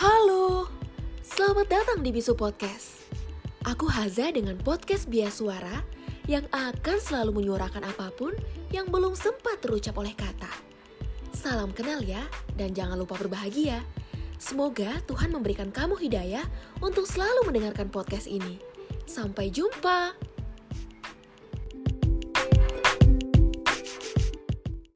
Halo, Selamat datang di Bisu Podcast. Aku Haza dengan podcast Bias Suara yang akan selalu menyuarakan apa pun yang belum sempat terucap oleh kata. Salam kenal ya, dan jangan lupa berbahagia. Semoga Tuhan memberikan kamu hidayah untuk selalu mendengarkan podcast ini. Sampai jumpa.